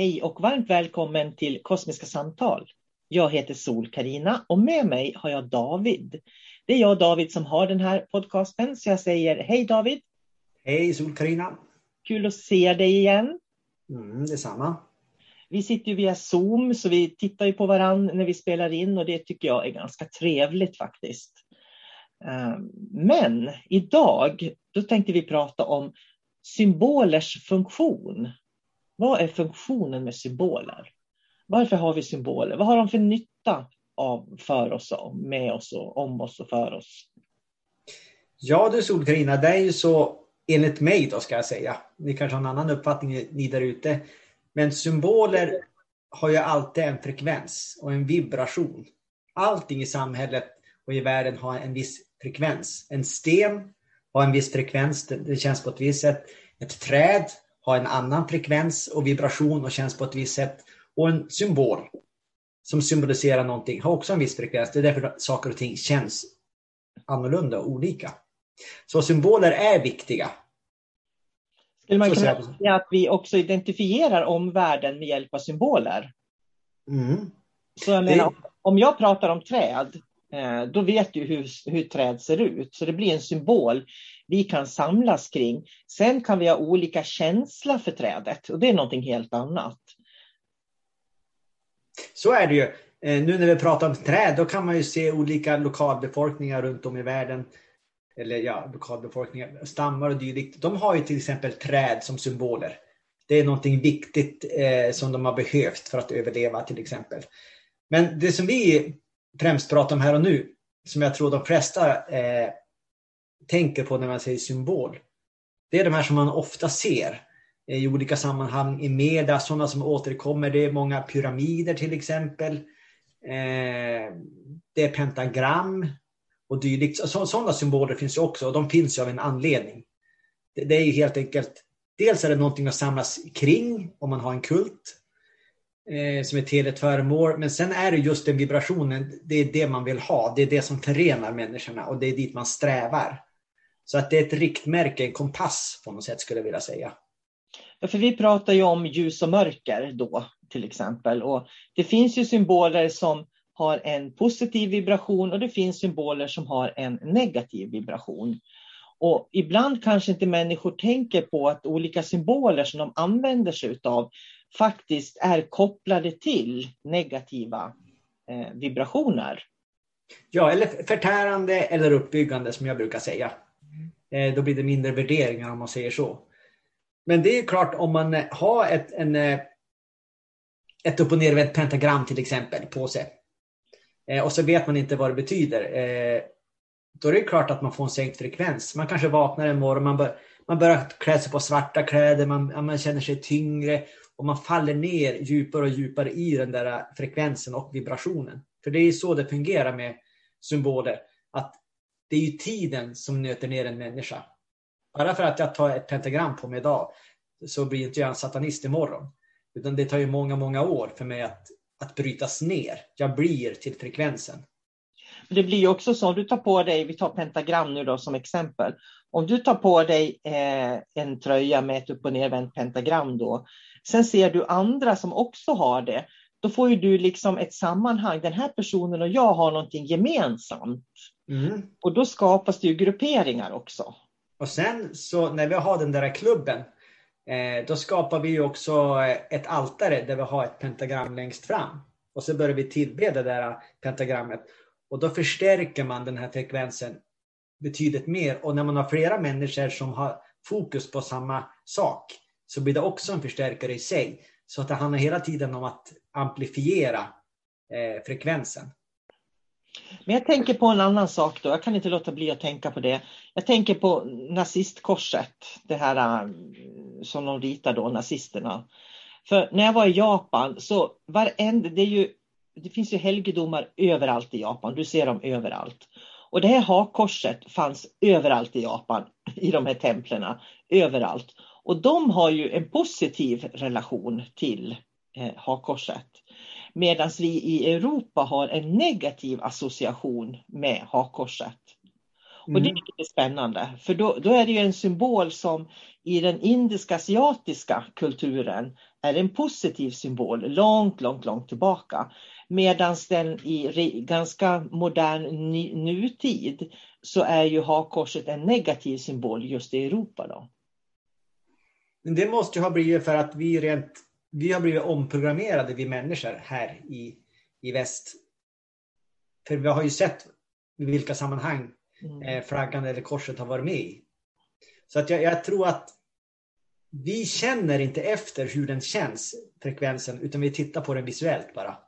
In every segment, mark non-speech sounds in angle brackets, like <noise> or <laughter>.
Hej och varmt välkommen till Kosmiska samtal. Jag heter sol karina och med mig har jag David. Det är jag David som har den här podcasten, så jag säger hej David. Hej sol karina Kul att se dig igen. Mm, detsamma. Vi sitter ju via Zoom, så vi tittar ju på varandra när vi spelar in och det tycker jag är ganska trevligt faktiskt. Ehm, men idag, då tänkte vi prata om symbolers funktion. Vad är funktionen med symboler? Varför har vi symboler? Vad har de för nytta av, för oss, med oss, och om oss och för oss? Ja du Solkarina, det är ju så enligt mig då ska jag säga. Ni kanske har en annan uppfattning ni där ute. Men symboler har ju alltid en frekvens och en vibration. Allting i samhället och i världen har en viss frekvens. En sten har en viss frekvens, det känns på ett visst sätt. Ett träd har en annan frekvens och vibration och känns på ett visst sätt. Och en symbol som symboliserar någonting har också en viss frekvens. Det är därför saker och ting känns annorlunda och olika. Så symboler är viktiga. Skulle man kunna säga att vi också identifierar omvärlden med hjälp av symboler? Mm. Så jag menar, om jag pratar om träd, eh, då vet du hur, hur träd ser ut. Så det blir en symbol vi kan samlas kring. Sen kan vi ha olika känsla för trädet och det är någonting helt annat. Så är det ju. Eh, nu när vi pratar om träd, då kan man ju se olika lokalbefolkningar runt om i världen. Eller ja, lokalbefolkningar, stammar och dylikt. De har ju till exempel träd som symboler. Det är någonting viktigt eh, som de har behövt för att överleva till exempel. Men det som vi främst pratar om här och nu, som jag tror de flesta eh, tänker på när man säger symbol. Det är de här som man ofta ser eh, i olika sammanhang i media, sådana som återkommer. Det är många pyramider till exempel. Eh, det är pentagram och dylikt. Sådana symboler finns ju också och de finns ju av en anledning. Det är ju helt enkelt, dels är det någonting att samlas kring om man har en kult eh, som ett heligt föremål. Men sen är det just den vibrationen, det är det man vill ha. Det är det som förenar människorna och det är dit man strävar. Så att det är ett riktmärke, en kompass på något sätt skulle jag vilja säga. Ja, för vi pratar ju om ljus och mörker då till exempel. Och det finns ju symboler som har en positiv vibration och det finns symboler som har en negativ vibration. Och ibland kanske inte människor tänker på att olika symboler som de använder sig av faktiskt är kopplade till negativa eh, vibrationer. Ja, eller förtärande eller uppbyggande som jag brukar säga. Eh, då blir det mindre värderingar om man säger så. Men det är klart om man eh, har ett, en, eh, ett upp och nervänt pentagram till exempel på sig. Och så vet man inte vad det betyder. Då är det klart att man får en sänkt frekvens. Man kanske vaknar en morgon, man, bör, man börjar klä sig på svarta kläder, man, man känner sig tyngre och man faller ner djupare och djupare i den där frekvensen och vibrationen. För det är så det fungerar med symboler. Det är ju tiden som nöter ner en människa. Bara för att jag tar ett pentagram på mig idag så blir inte jag en satanist imorgon. Utan det tar ju många, många år för mig att, att brytas ner. Jag blir till frekvensen. Det blir också så, om du tar på dig, vi tar pentagram nu då som exempel. Om du tar på dig eh, en tröja med ett upp och nervänt pentagram då. Sen ser du andra som också har det. Då får ju du liksom ett sammanhang. Den här personen och jag har någonting gemensamt. Mm. Och då skapas det ju grupperingar också. Och sen så när vi har den där klubben, eh, då skapar vi också ett altare där vi har ett pentagram längst fram. Och så börjar vi tillbe det där pentagrammet. Och då förstärker man den här frekvensen betydligt mer. Och när man har flera människor som har fokus på samma sak så blir det också en förstärkare i sig. Så att det handlar hela tiden om att amplifiera eh, frekvensen. Men jag tänker på en annan sak då, jag kan inte låta bli att tänka på det. Jag tänker på nazistkorset, det här eh, som de ritar då, nazisterna. För när jag var i Japan så varenda, det, är ju, det finns ju helgedomar överallt i Japan, du ser dem överallt. Och det här hakkorset fanns överallt i Japan, i de här templerna, överallt. Och de har ju en positiv relation till eh, hakkorset. Medan vi i Europa har en negativ association med hakkorset. Mm. Och det är mm. lite spännande, för då, då, är det ju en symbol som i den indiska asiatiska kulturen är en positiv symbol långt, långt, långt tillbaka. Medan den i ganska modern nutid så är ju hakkorset en negativ symbol just i Europa. Då. Men det måste ju ha blivit för att vi rent vi har blivit omprogrammerade, vi människor här i, i väst. För vi har ju sett i vilka sammanhang mm. eh, flaggan eller korset har varit med i. Så att jag, jag, tror att vi känner inte efter hur den känns, frekvensen, utan vi tittar på den visuellt bara.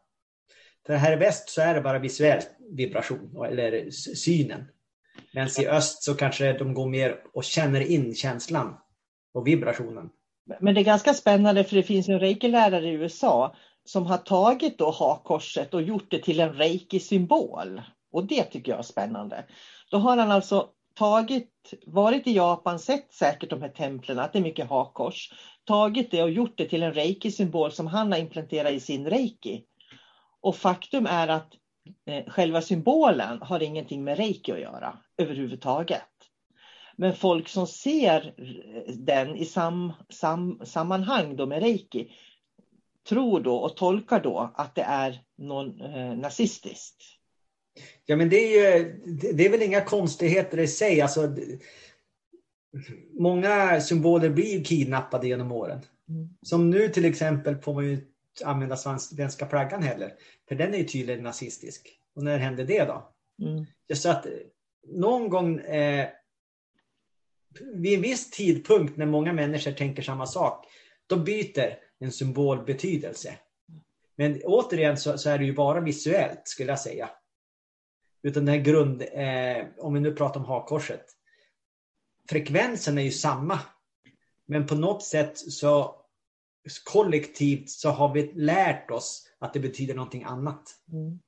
För här i väst så är det bara visuell vibration, eller synen. Men i öst så kanske de går mer och känner in känslan och vibrationen. Men det är ganska spännande för det finns en reiki-lärare i USA som har tagit då hakkorset och gjort det till en reiki-symbol. Och det tycker jag är spännande. Då har han alltså tagit, varit i Japan, sett säkert de här templen, att det är mycket hakkors, tagit det och gjort det till en reiki-symbol som han har implanterat i sin reiki. Och faktum är att eh, själva symbolen har ingenting med reiki att göra överhuvudtaget. Men folk som ser den i sam, sam, sammanhang då med reiki tror då och tolkar då att det är någon eh, nazistiskt. Ja men det är ju, det är väl inga konstigheter i sig. Alltså, många symboler blir kidnappade genom åren. Mm. Som nu till exempel får man ju använda svenska flaggan heller. För den är ju tydligen nazistisk. Och när hände det då? Mm. Just att någon gång eh, vid en viss tidpunkt när många människor tänker samma sak, då byter en symbol betydelse. Men återigen så, så är det ju bara visuellt skulle jag säga. Utan den här grund, eh, om vi nu pratar om hakkorset. frekvensen är ju samma. Men på något sätt så kollektivt så har vi lärt oss att det betyder någonting annat. Mm.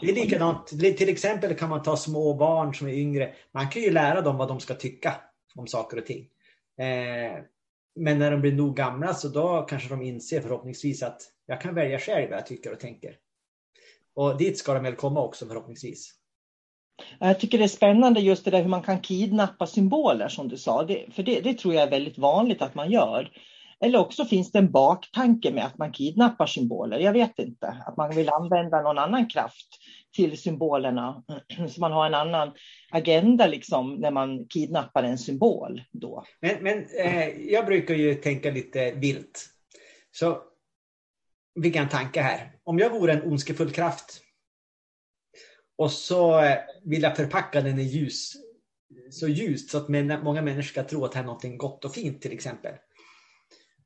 Det är likadant, till exempel kan man ta små barn som är yngre. Man kan ju lära dem vad de ska tycka om saker och ting. Eh, men när de blir nog gamla så då kanske de inser förhoppningsvis att jag kan välja själv vad jag tycker och tänker. Och dit ska de väl komma också förhoppningsvis. Jag tycker det är spännande just det där hur man kan kidnappa symboler som du sa. Det, för det, det tror jag är väldigt vanligt att man gör. Eller också finns det en baktanke med att man kidnappar symboler. Jag vet inte. Att man vill använda någon annan kraft till symbolerna. <clears throat> Så man har en annan agenda liksom när man kidnappar en symbol. Då. Men, men eh, jag brukar ju tänka lite vilt. Så fick jag en tanke här. Om jag vore en ondskefull kraft och så eh, vill jag förpacka den i ljus, så ljust så att många människor ska tro att det är något gott och fint till exempel.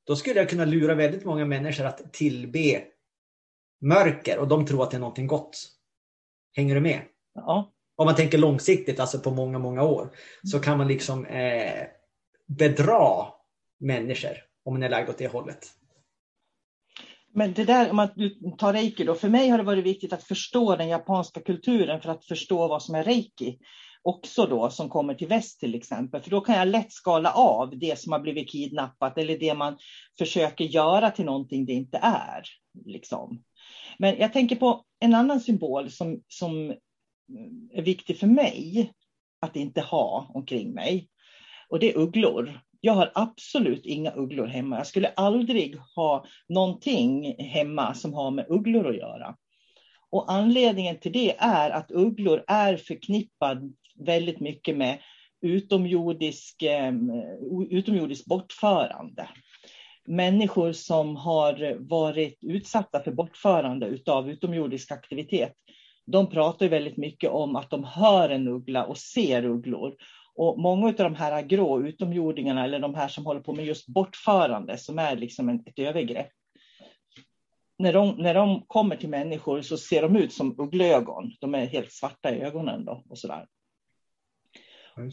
Då skulle jag kunna lura väldigt många människor att tillbe mörker och de tror att det är någonting gott. Hänger du med? Ja. Om man tänker långsiktigt, alltså på många, många år, så kan man liksom eh, bedra människor om man är lagd åt det hållet. Men det där, om man tar reiki då, för mig har det varit viktigt att förstå den japanska kulturen för att förstå vad som är reiki. Också då som kommer till väst till exempel, för då kan jag lätt skala av det som har blivit kidnappat eller det man försöker göra till någonting det inte är. Liksom. Men jag tänker på en annan symbol som, som är viktig för mig att inte ha omkring mig. Och det är ugglor. Jag har absolut inga ugglor hemma. Jag skulle aldrig ha någonting hemma som har med ugglor att göra. Och anledningen till det är att ugglor är förknippad väldigt mycket med utomjordisk, eh, utomjordisk bortförande. Människor som har varit utsatta för bortförande av utomjordisk aktivitet, de pratar väldigt mycket om att de hör en uggla och ser ugglor. Och många av de här grå utomjordingarna, eller de här som håller på med just bortförande, som är liksom ett övergrepp. När de, när de kommer till människor så ser de ut som ugglögon. De är helt svarta i ögonen. Då, och sådär.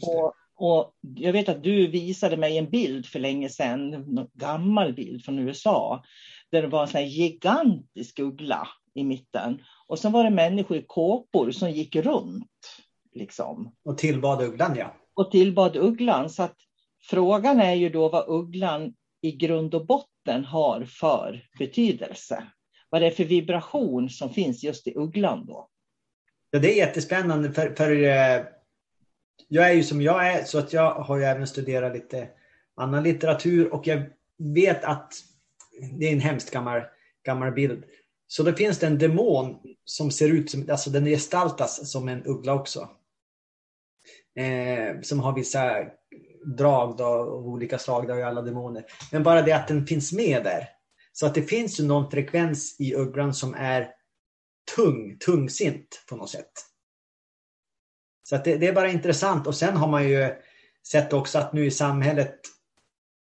Och, och, jag vet att du visade mig en bild för länge sedan, en gammal bild från USA, där det var en sån gigantisk uggla i mitten. Och så var det människor i kåpor som gick runt. Liksom. Och tillbad ugglan, ja och tillbad ugglan. Så att frågan är ju då vad ugglan i grund och botten har för betydelse. Vad det är för vibration som finns just i ugglan då. Ja, det är jättespännande för, för eh, jag är ju som jag är så att jag har ju även studerat lite annan litteratur och jag vet att det är en hemskt gammal, gammal bild. Så då finns det en demon som ser ut som, alltså den gestaltas som en uggla också eh, som har vissa drag då, av olika slag, det har ju alla demoner. Men bara det att den finns med där. Så att det finns ju någon frekvens i ugglan som är tung, tungsint på något sätt. Så det, det, är bara intressant och sen har man ju sett också att nu i samhället,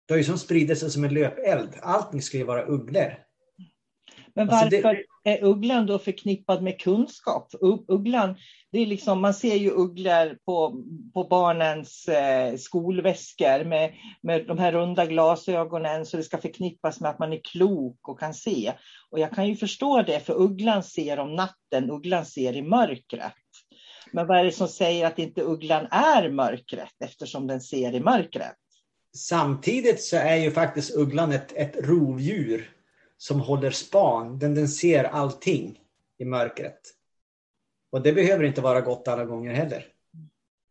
det har ju som spridit sig som en löpeld. Allting ska ju vara ugglor. Men varför alltså det... är ugglan då förknippad med kunskap? Ugglan, det är liksom, man ser ju ugglor på, på barnens eh, skolväskor med, med de här runda glasögonen så det ska förknippas med att man är klok och kan se. Och jag kan ju förstå det, för ugglan ser om natten, ugglan ser i mörkret. Men vad är det som säger att inte ugglan är mörkret eftersom den ser i mörkret? Samtidigt så är ju faktiskt ugglan ett, ett rovdjur som håller span. Den, den ser allting i mörkret. Och det behöver inte vara gott alla gånger heller.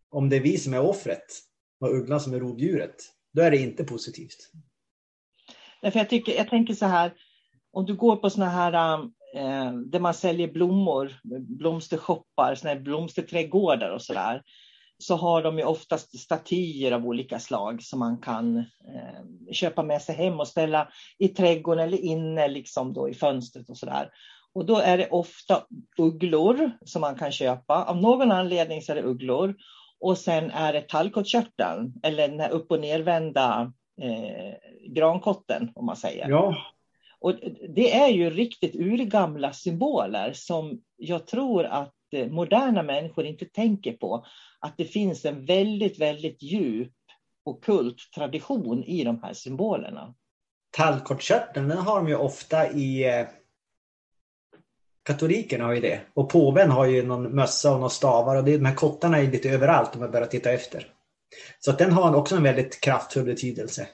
Om det är vi som är offret och ugglan som är rovdjuret, då är det inte positivt. Därför jag, tycker, jag tänker så här, om du går på såna här eh, där man säljer blommor, blomstershoppar, såna här blomsterträdgårdar och sådär så har de ju oftast statyer av olika slag som man kan eh, köpa med sig hem och ställa i trädgården eller inne liksom då i fönstret och sådär. Och då är det ofta ugglor som man kan köpa. Av någon anledning så är det ugglor. Och sen är det tallkottkörteln eller den här upp och nervända eh, grankotten om man säger. Ja. Och det är ju riktigt urgamla symboler som jag tror att eh, moderna människor inte tänker på att det finns en väldigt, väldigt djup okult tradition i de här symbolerna. Tallkottkörteln, den har de ju ofta i eh, Katolikerna har ju det. Och påven har ju någon mössa och några stavar och det, de här kottarna är lite överallt om man börjar titta efter. Så att den har också en väldigt kraftfull betydelse.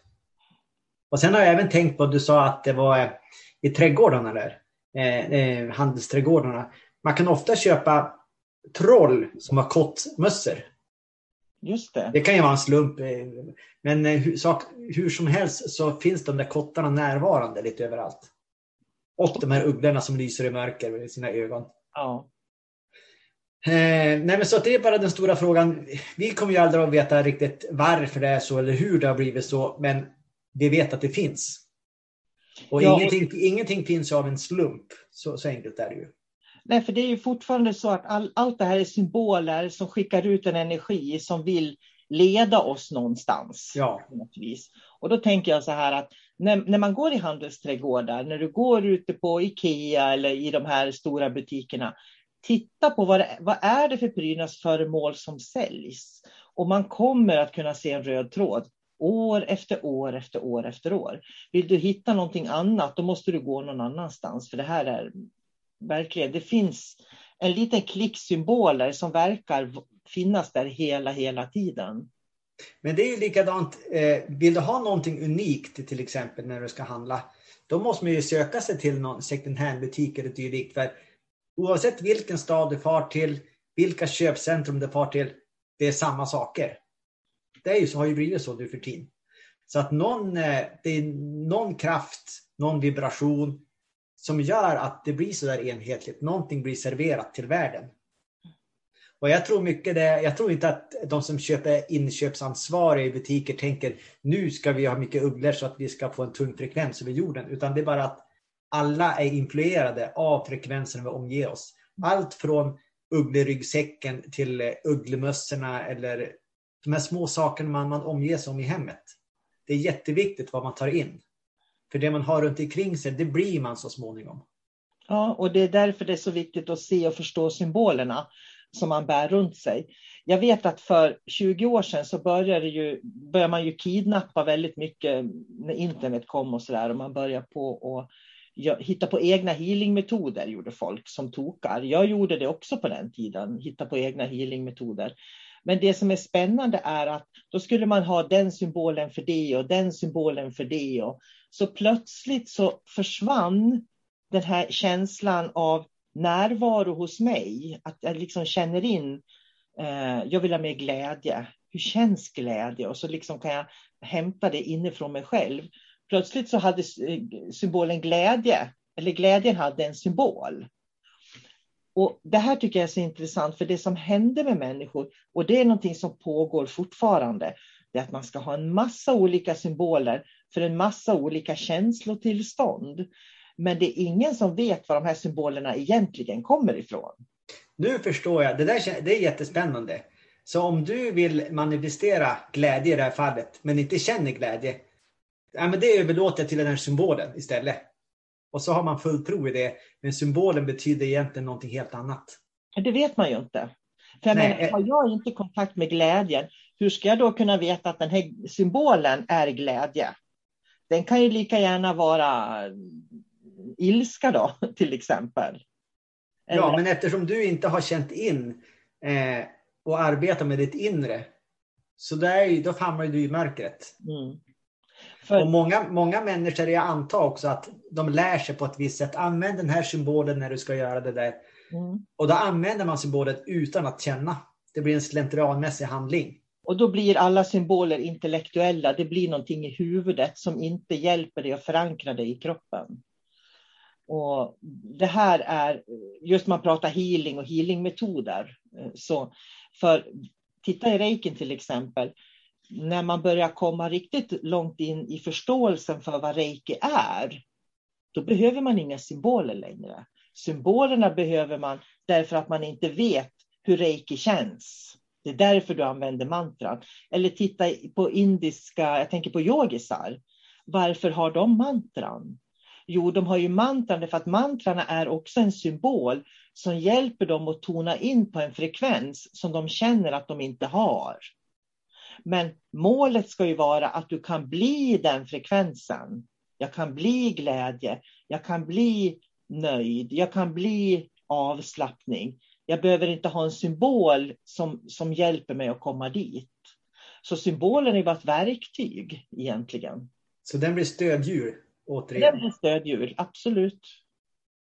Och sen har jag även tänkt på att du sa att det var eh, i trädgårdarna där, eh, eh, handelsträdgårdarna. Man kan ofta köpa troll som har kottmössor. Just det. Det kan ju vara en slump. Eh, men hur, sak, hur som helst så finns de där kottarna närvarande lite överallt. Och de här ugglorna som lyser i mörker med sina ögon. Ja. Eh, nej men så det är bara den stora frågan. Vi kommer ju aldrig att veta riktigt varför det är så eller hur det har blivit så. Men vi vet att det finns. Och ja, ingenting, ingenting finns av en slump. Så, så enkelt är det ju. Nej, för det är ju fortfarande så att all, allt det här är symboler som skickar ut en energi som vill leda oss någonstans. Ja. Och då tänker jag så här att när, när man går i handelsträdgårdar, när du går ute på Ikea eller i de här stora butikerna, titta på vad, det, vad är det för prydnadsföremål som säljs. Och man kommer att kunna se en röd tråd år efter år efter år efter år. Vill du hitta någonting annat, då måste du gå någon annanstans, för det här är verkligen, det finns en liten klick symboler som verkar finnas där hela, hela tiden. Men det är ju likadant, eh, vill du ha någonting unikt till exempel när du ska handla, då måste man ju söka sig till någon second hand-butik eller dylikt. För oavsett vilken stad du far till, vilka köpcentrum du far till, det är samma saker. Det är ju, så har ju blivit så nu för tiden. Så att någon, eh, det är någon kraft, någon vibration som gör att det blir så där enhetligt. Någonting blir serverat till världen. Och jag tror mycket det, jag tror inte att de som köper inköpsansvariga i butiker tänker nu ska vi ha mycket ugglor så att vi ska få en tung frekvens över jorden. Utan det är bara att alla är influerade av frekvensen vi omger oss. Allt från uggleryggsäcken till eh, ugglemössorna eller de här små sakerna man, man omger sig om i hemmet. Det är jätteviktigt vad man tar in. För det man har runt omkring sig, det blir man så småningom. Ja, och det är därför det är så viktigt att se och förstå symbolerna som man bär runt sig. Jag vet att för 20 år sedan så började, ju, började man ju kidnappa väldigt mycket när internet kom och sådär och man började på att hitta på egna healingmetoder gjorde folk som tokar. Jag gjorde det också på den tiden, hitta på egna healingmetoder. Men det som är spännande är att då skulle man ha den symbolen för det och den symbolen för det. Och så plötsligt så försvann den här känslan av närvaro hos mig. Att jag liksom känner in, eh, jag vill ha mer glädje. Hur känns glädje? Och så liksom kan jag hämta det inifrån mig själv. Plötsligt så hade eh, symbolen glädje, eller glädjen hade en symbol. Och Det här tycker jag är så intressant, för det som händer med människor, och det är någonting som pågår fortfarande, det är att man ska ha en massa olika symboler för en massa olika känslotillstånd. Men det är ingen som vet var de här symbolerna egentligen kommer ifrån. Nu förstår jag. Det, där, det är jättespännande. Så om du vill manifestera glädje i det här fallet, men inte känner glädje, ja, men det överlåter jag till den här symbolen istället. Och så har man full tro i det, men symbolen betyder egentligen någonting helt annat. Det vet man ju inte. För jag Nej. menar, har jag inte kontakt med glädjen, hur ska jag då kunna veta att den här symbolen är glädje? Den kan ju lika gärna vara ilska då, <laughs> till exempel. Eller... Ja, men eftersom du inte har känt in eh, och arbetat med ditt inre, så där, då hamnar du i mörkret. Mm. För... Och många, många människor, jag antar också att de lär sig på ett visst sätt. Använd den här symbolen när du ska göra det där. Mm. Och då använder man symbolen utan att känna. Det blir en slentrianmässig handling. Och då blir alla symboler intellektuella. Det blir någonting i huvudet som inte hjälper dig att förankra dig i kroppen. Och det här är, just man pratar healing och healingmetoder. Så för titta i reikin till exempel, när man börjar komma riktigt långt in i förståelsen för vad reiki är, då behöver man inga symboler längre. Symbolerna behöver man därför att man inte vet hur reiki känns. Det är därför du använder mantran. Eller titta på indiska, jag tänker på yogisar. Varför har de mantran? Jo, de har ju mantran för att mantrarna är också en symbol som hjälper dem att tona in på en frekvens som de känner att de inte har. Men målet ska ju vara att du kan bli den frekvensen. Jag kan bli glädje, jag kan bli nöjd, jag kan bli avslappning. Jag behöver inte ha en symbol som, som hjälper mig att komma dit. Så symbolen är bara ett verktyg egentligen. Så den blir stöddjur återigen? Den blir stöddjur, absolut.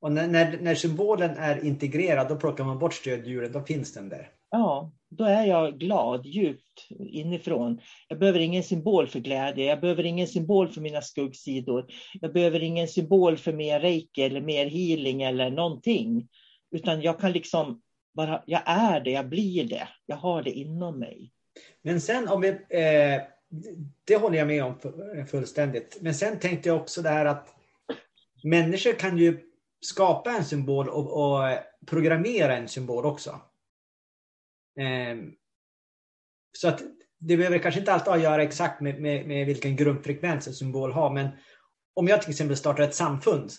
Och när, när, när, symbolen är integrerad, då plockar man bort stöddjuren, då finns den där. Ja, då är jag glad djupt inifrån. Jag behöver ingen symbol för glädje, jag behöver ingen symbol för mina skuggsidor. Jag behöver ingen symbol för mer reiki eller mer healing eller någonting. Utan jag kan liksom bara, jag är det, jag blir det, jag har det inom mig. Men sen om vi, eh, det håller jag med om fullständigt. Men sen tänkte jag också det här att människor kan ju skapa en symbol och, och programmera en symbol också. Eh, så att det behöver kanske inte alltid ha att göra exakt med, med, med vilken grundfrekvens en symbol har. Men om jag till exempel startar ett samfund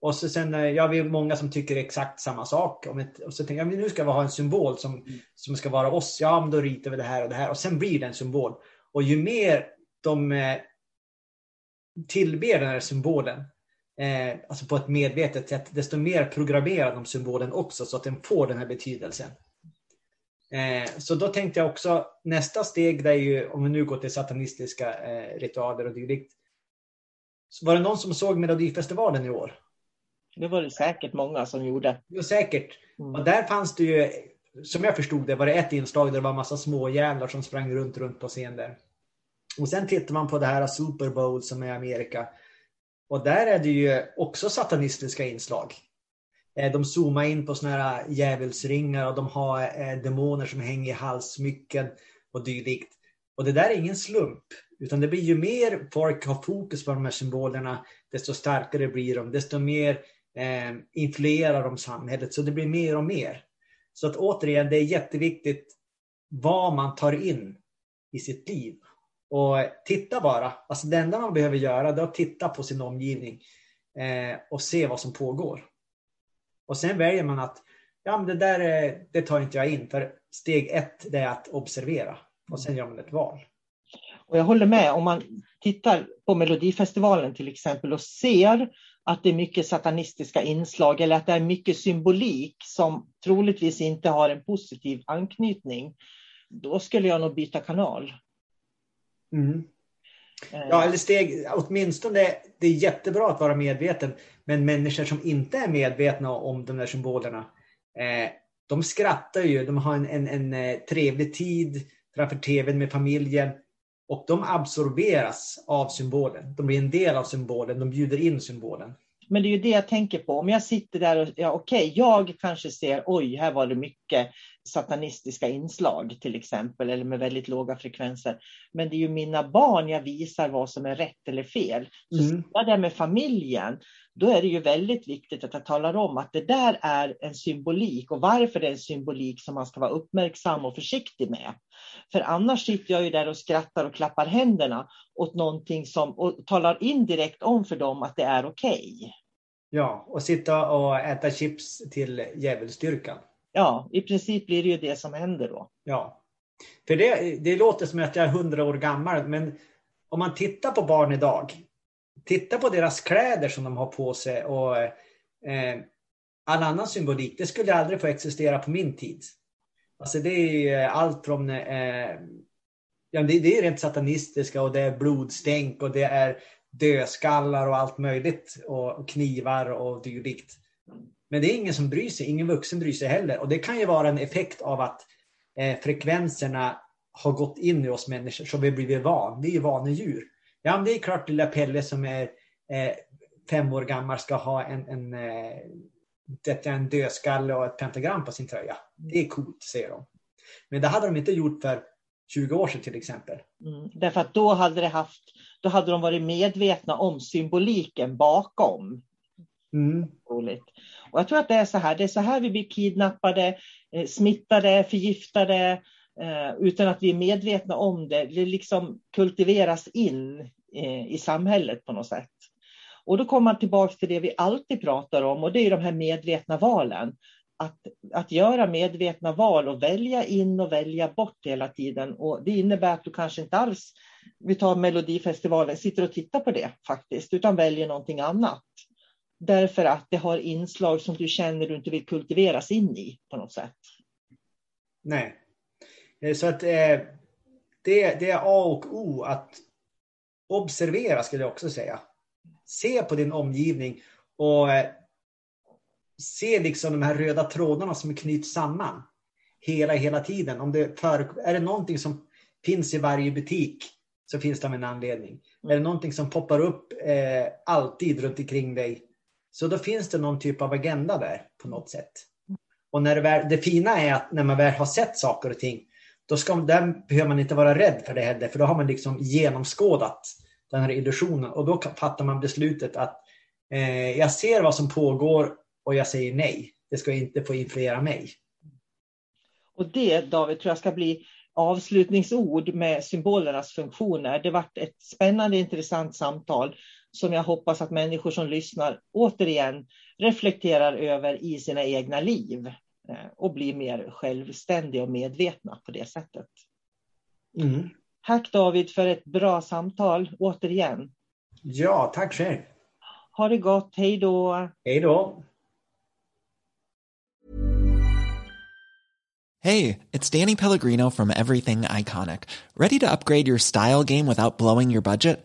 och så sen, eh, ja, vi är många som tycker exakt samma sak. och så tänker jag, nu ska vi ha en symbol som, mm. som ska vara oss. Ja, men då ritar vi det här och det här. Och sen blir det en symbol. Och ju mer de eh, tillber den här symbolen, eh, alltså på ett medvetet sätt, desto mer programmerar de symbolen också så att den får den här betydelsen. Eh, så då tänkte jag också, nästa steg, det är ju, om vi nu går till satanistiska eh, ritualer och dylikt. Var det någon som såg Melodifestivalen i år? Det var det säkert många som gjorde. Ja, säkert. Mm. Och där fanns det ju, som jag förstod det, var det ett inslag där det var massa småjävlar som sprang runt, runt på scen där. Och sen tittar man på det här Super Bowl som är i Amerika. Och där är det ju också satanistiska inslag. Eh, de zoomar in på såna här eh, djävulsringar och de har eh, demoner som hänger i halssmycken och dylikt. Och det där är ingen slump. Utan det blir ju mer folk har fokus på de här symbolerna, desto starkare blir de. Desto mer eh, influerar de samhället. Så det blir mer och mer. Så att återigen, det är jätteviktigt vad man tar in i sitt liv. Och titta bara. Alltså det enda man behöver göra är att titta på sin omgivning eh, och se vad som pågår. Och sen väljer man att ja, men det där det tar inte jag in. För steg ett det är att observera och sen gör man ett val. Och jag håller med, om man tittar på Melodifestivalen till exempel och ser att det är mycket satanistiska inslag eller att det är mycket symbolik som troligtvis inte har en positiv anknytning, då skulle jag nog byta kanal. Mm. Ja, eller steg, åtminstone det är jättebra att vara medveten, men människor som inte är medvetna om de där symbolerna, eh, de skrattar ju, de har en, en, en eh, trevlig tid framför tvn med familjen och de absorberas av symbolen. De blir en del av symbolen, de bjuder in symbolen. Men det är ju det jag tänker på. Om jag sitter där och, ja okej, okay, jag kanske ser, oj, här var det mycket satanistiska inslag till exempel, eller med väldigt låga frekvenser. Men det är ju mina barn jag visar vad som är rätt eller fel. Så mm. där med familjen, då är det ju väldigt viktigt att jag talar om att det där är en symbolik och varför det är en symbolik som man ska vara uppmärksam och försiktig med. För annars sitter jag ju där och skrattar och klappar händerna åt någonting som och talar indirekt om för dem att det är okej. Okay. Ja, och sitta och äta chips till djävulsdyrkan. Ja, i princip blir det ju det som händer då. Ja. För det, det låter som att jag är hundra år gammal, men om man tittar på barn idag, titta på deras kläder som de har på sig och eh, all annan symbolik, det skulle aldrig få existera på min tid. Alltså det är eh, allt från eh, ja, det, det är rent satanistiska och det är blodstänk och det är dödskallar och allt möjligt och knivar och dylikt. Men det är ingen som bryr sig, ingen vuxen bryr sig heller. Och det kan ju vara en effekt av att eh, frekvenserna har gått in i oss människor så vi har blivit van. Vi är ju vanedjur. Ja, men det är klart lilla Pelle som är eh, fem år gammal ska ha en, en, eh, en dödskalle och ett pentagram på sin tröja. Det är coolt, säger de. Men det hade de inte gjort för 20 år sedan till exempel. Mm, därför att då hade, det haft, då hade de varit medvetna om symboliken bakom. Mm. Och jag tror att det är så här, det är så här vi blir kidnappade, eh, smittade, förgiftade, eh, utan att vi är medvetna om det. Det liksom kultiveras in eh, i samhället på något sätt. Och då kommer man tillbaka till det vi alltid pratar om och det är de här medvetna valen. att, att göra medvetna val och välja in och välja bort hela tiden. Och det innebär att du kanske inte alls, vi tar Melodifestivalen, sitter och tittar på det faktiskt, utan väljer någonting annat. Därför att det har inslag som du känner du inte vill kultiveras in i på något sätt. Nej. Eh, så att eh, det, det är A och O att observera skulle jag också säga. Se på din omgivning och eh, se liksom de här röda trådarna som knyts samman hela, hela tiden. Om det för, är det någonting som finns i varje butik så finns det av en anledning. Mm. Är det någonting som poppar upp eh, alltid runt omkring dig så då finns det någon typ av agenda där på något sätt. Och när det, väl, det fina är att när man väl har sett saker och ting då ska, där behöver man inte vara rädd för det heller för då har man liksom genomskådat den här illusionen och då fattar man beslutet att eh, jag ser vad som pågår och jag säger nej. Det ska inte få influera mig. Och det David tror jag ska bli avslutningsord med symbolernas funktioner. Det varit ett spännande intressant samtal som jag hoppas att människor som lyssnar återigen reflekterar över i sina egna liv eh, och blir mer självständiga och medvetna på det sättet. Mm. Tack David för ett bra samtal återigen. Ja, tack själv. Ha det gott, hej då. Hej då. Hey, it's Danny Pellegrino from Everything Iconic. Ready to upgrade your style game without blowing your budget?